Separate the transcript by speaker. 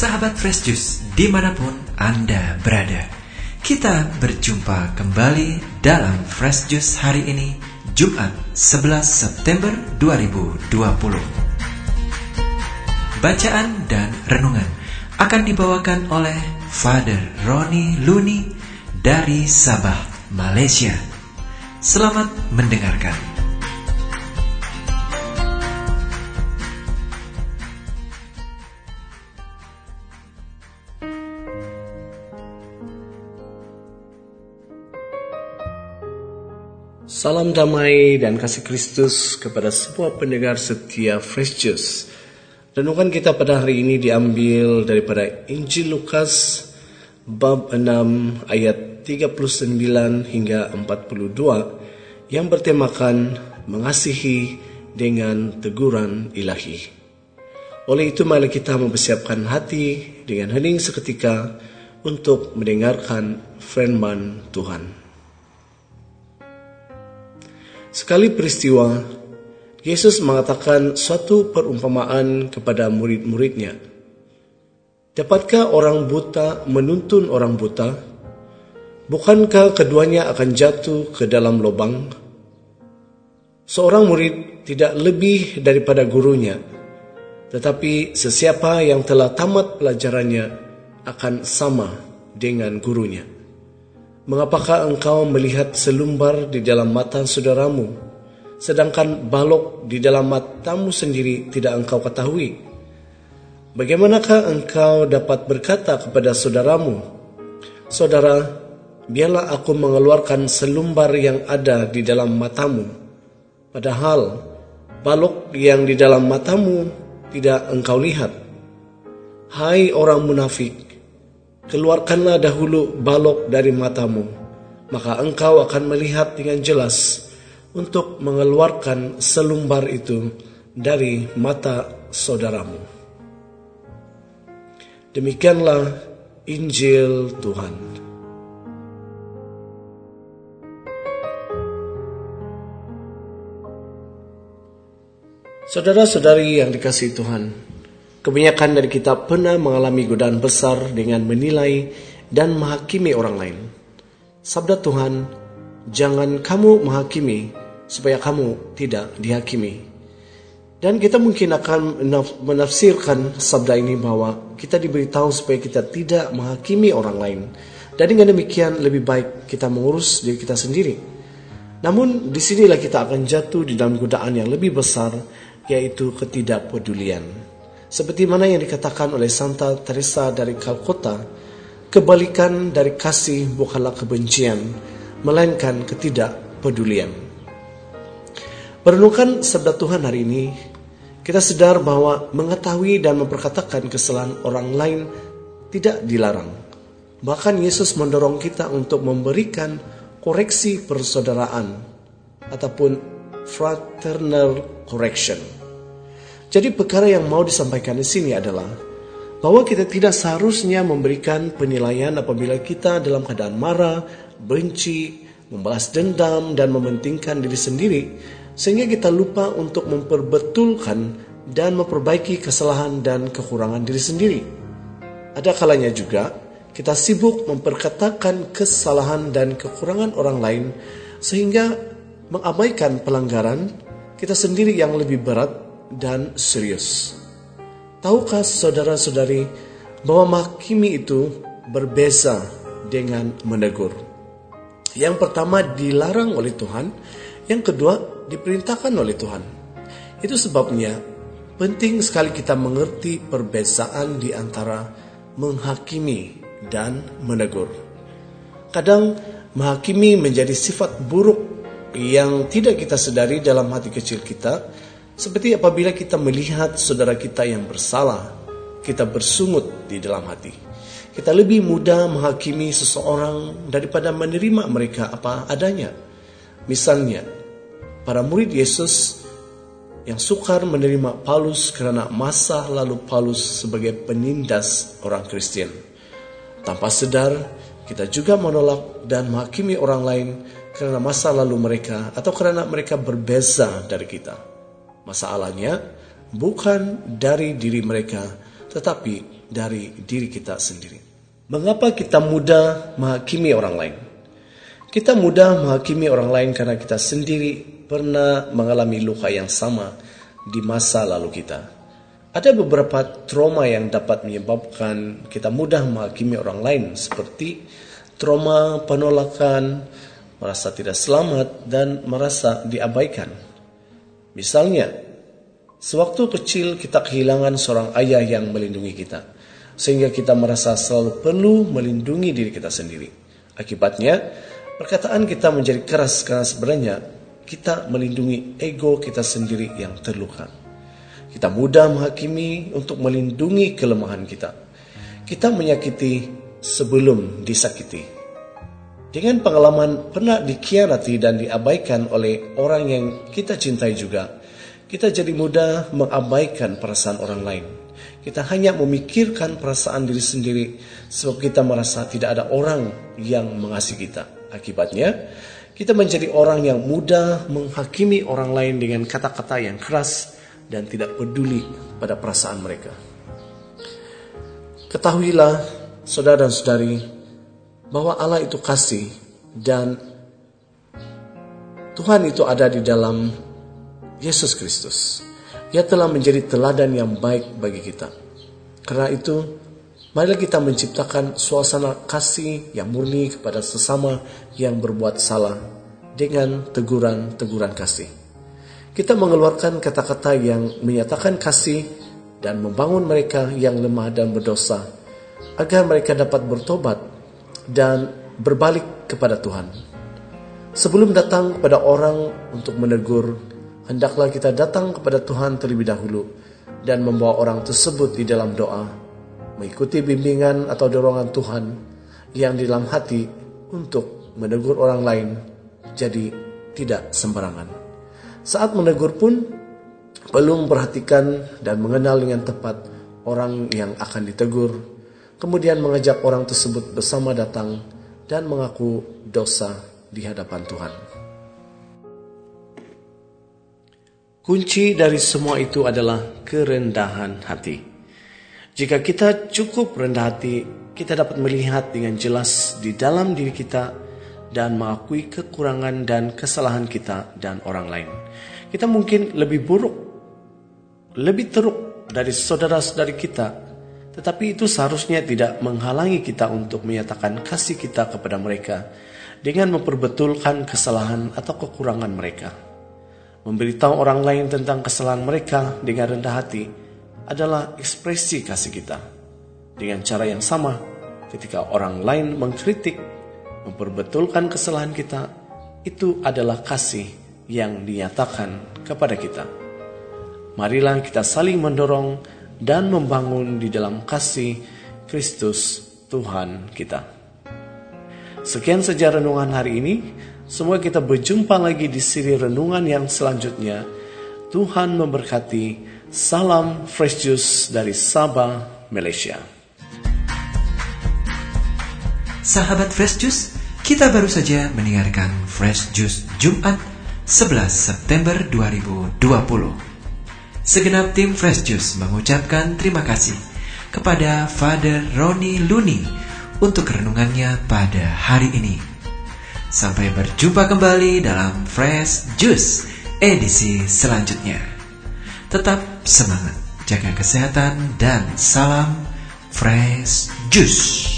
Speaker 1: Sahabat Fresh Juice di mana pun Anda berada Kita berjumpa kembali dalam Fresh Juice hari ini Jumat 11 September 2020 Bacaan dan renungan akan dibawakan oleh Father Roni Luni dari Sabah, Malaysia. Selamat mendengarkan
Speaker 2: Salam damai dan kasih Kristus kepada semua pendengar setia Fresh Juice. Renungan kita pada hari ini diambil daripada Injil Lukas bab 6 ayat 39 hingga 42 yang bertemakan mengasihi dengan teguran ilahi. Oleh itu mari kita mempersiapkan hati dengan hening seketika untuk mendengarkan firman Tuhan. Sekali peristiwa, Yesus mengatakan suatu perumpamaan kepada murid-muridnya. Dapatkah orang buta menuntun orang buta? Bukankah keduanya akan jatuh ke dalam lubang? Seorang murid tidak lebih daripada gurunya, tetapi sesiapa yang telah tamat pelajarannya akan sama dengan gurunya. Mengapakah engkau melihat selumbar di dalam mata saudaramu, sedangkan balok di dalam matamu sendiri tidak engkau ketahui? Bagaimanakah engkau dapat berkata kepada saudaramu, Saudara, biarlah aku mengeluarkan selumbar yang ada di dalam matamu, padahal balok yang di dalam matamu tidak engkau lihat. Hai orang munafik, keluarkanlah dahulu balok dari matamu, maka engkau akan melihat dengan jelas untuk mengeluarkan selumbar itu dari mata saudaramu. Demikianlah Injil Tuhan. Saudara-saudari yang dikasih Tuhan, Kebanyakan dari kita pernah mengalami godaan besar dengan menilai dan menghakimi orang lain. Sabda Tuhan, jangan kamu menghakimi supaya kamu tidak dihakimi. Dan kita mungkin akan menafsirkan sabda ini bahwa kita diberitahu supaya kita tidak menghakimi orang lain. Dan dengan demikian lebih baik kita mengurus diri kita sendiri. Namun di sinilah kita akan jatuh di dalam godaan yang lebih besar yaitu ketidakpedulian. Seperti mana yang dikatakan oleh Santa Teresa dari Calcutta, kebalikan dari kasih bukanlah kebencian, melainkan ketidakpedulian. Merenungkan sabda Tuhan hari ini, kita sadar bahwa mengetahui dan memperkatakan kesalahan orang lain tidak dilarang. Bahkan Yesus mendorong kita untuk memberikan koreksi persaudaraan ataupun fraternal correction jadi perkara yang mau disampaikan di sini adalah bahwa kita tidak seharusnya memberikan penilaian apabila kita dalam keadaan marah, benci, membalas dendam dan mementingkan diri sendiri sehingga kita lupa untuk memperbetulkan dan memperbaiki kesalahan dan kekurangan diri sendiri. Ada kalanya juga kita sibuk memperkatakan kesalahan dan kekurangan orang lain sehingga mengabaikan pelanggaran kita sendiri yang lebih berat dan serius. Tahukah saudara-saudari bahwa menghakimi itu berbeza dengan menegur? Yang pertama dilarang oleh Tuhan, yang kedua diperintahkan oleh Tuhan. Itu sebabnya penting sekali kita mengerti perbezaan di antara menghakimi dan menegur. Kadang menghakimi menjadi sifat buruk yang tidak kita sadari dalam hati kecil kita seperti apabila kita melihat saudara kita yang bersalah, kita bersungut di dalam hati. Kita lebih mudah menghakimi seseorang daripada menerima mereka apa adanya. Misalnya, para murid Yesus yang sukar menerima Paulus karena masa lalu Paulus sebagai penindas orang Kristen. Tanpa sadar, kita juga menolak dan menghakimi orang lain karena masa lalu mereka atau karena mereka berbeza dari kita. Masalahnya bukan dari diri mereka, tetapi dari diri kita sendiri. Mengapa kita mudah menghakimi orang lain? Kita mudah menghakimi orang lain karena kita sendiri pernah mengalami luka yang sama di masa lalu kita. Ada beberapa trauma yang dapat menyebabkan kita mudah menghakimi orang lain seperti trauma penolakan, merasa tidak selamat, dan merasa diabaikan. Misalnya, sewaktu kecil kita kehilangan seorang ayah yang melindungi kita, sehingga kita merasa selalu perlu melindungi diri kita sendiri. Akibatnya, perkataan kita menjadi keras karena sebenarnya kita melindungi ego kita sendiri yang terluka. Kita mudah menghakimi untuk melindungi kelemahan kita. Kita menyakiti sebelum disakiti. Dengan pengalaman pernah dikhianati dan diabaikan oleh orang yang kita cintai juga, kita jadi mudah mengabaikan perasaan orang lain. Kita hanya memikirkan perasaan diri sendiri sebab kita merasa tidak ada orang yang mengasihi kita. Akibatnya, kita menjadi orang yang mudah menghakimi orang lain dengan kata-kata yang keras dan tidak peduli pada perasaan mereka. Ketahuilah, saudara dan saudari, bahwa Allah itu kasih dan Tuhan itu ada di dalam Yesus Kristus. Ia telah menjadi teladan yang baik bagi kita. Karena itu, marilah kita menciptakan suasana kasih yang murni kepada sesama yang berbuat salah dengan teguran-teguran kasih. Kita mengeluarkan kata-kata yang menyatakan kasih dan membangun mereka yang lemah dan berdosa agar mereka dapat bertobat dan berbalik kepada Tuhan. Sebelum datang kepada orang untuk menegur, hendaklah kita datang kepada Tuhan terlebih dahulu dan membawa orang tersebut di dalam doa, mengikuti bimbingan atau dorongan Tuhan yang di dalam hati untuk menegur orang lain, jadi tidak sembarangan. Saat menegur pun, perlu memperhatikan dan mengenal dengan tepat orang yang akan ditegur kemudian mengajak orang tersebut bersama datang dan mengaku dosa di hadapan Tuhan. Kunci dari semua itu adalah kerendahan hati. Jika kita cukup rendah hati, kita dapat melihat dengan jelas di dalam diri kita dan mengakui kekurangan dan kesalahan kita dan orang lain. Kita mungkin lebih buruk, lebih teruk dari saudara-saudari kita tetapi itu seharusnya tidak menghalangi kita untuk menyatakan kasih kita kepada mereka dengan memperbetulkan kesalahan atau kekurangan mereka. Memberitahu orang lain tentang kesalahan mereka dengan rendah hati adalah ekspresi kasih kita. Dengan cara yang sama, ketika orang lain mengkritik, memperbetulkan kesalahan kita, itu adalah kasih yang dinyatakan kepada kita. Marilah kita saling mendorong dan membangun di dalam kasih Kristus Tuhan kita. Sekian saja renungan hari ini. Semua kita berjumpa lagi di siri renungan yang selanjutnya. Tuhan memberkati. Salam Fresh Juice dari Sabah, Malaysia.
Speaker 1: Sahabat Fresh Juice, kita baru saja mendengarkan Fresh Juice Jumat 11 September 2020. Segenap tim Fresh Juice mengucapkan terima kasih kepada Father Roni Luni untuk renungannya pada hari ini. Sampai berjumpa kembali dalam Fresh Juice edisi selanjutnya. Tetap semangat, jaga kesehatan, dan salam Fresh Juice.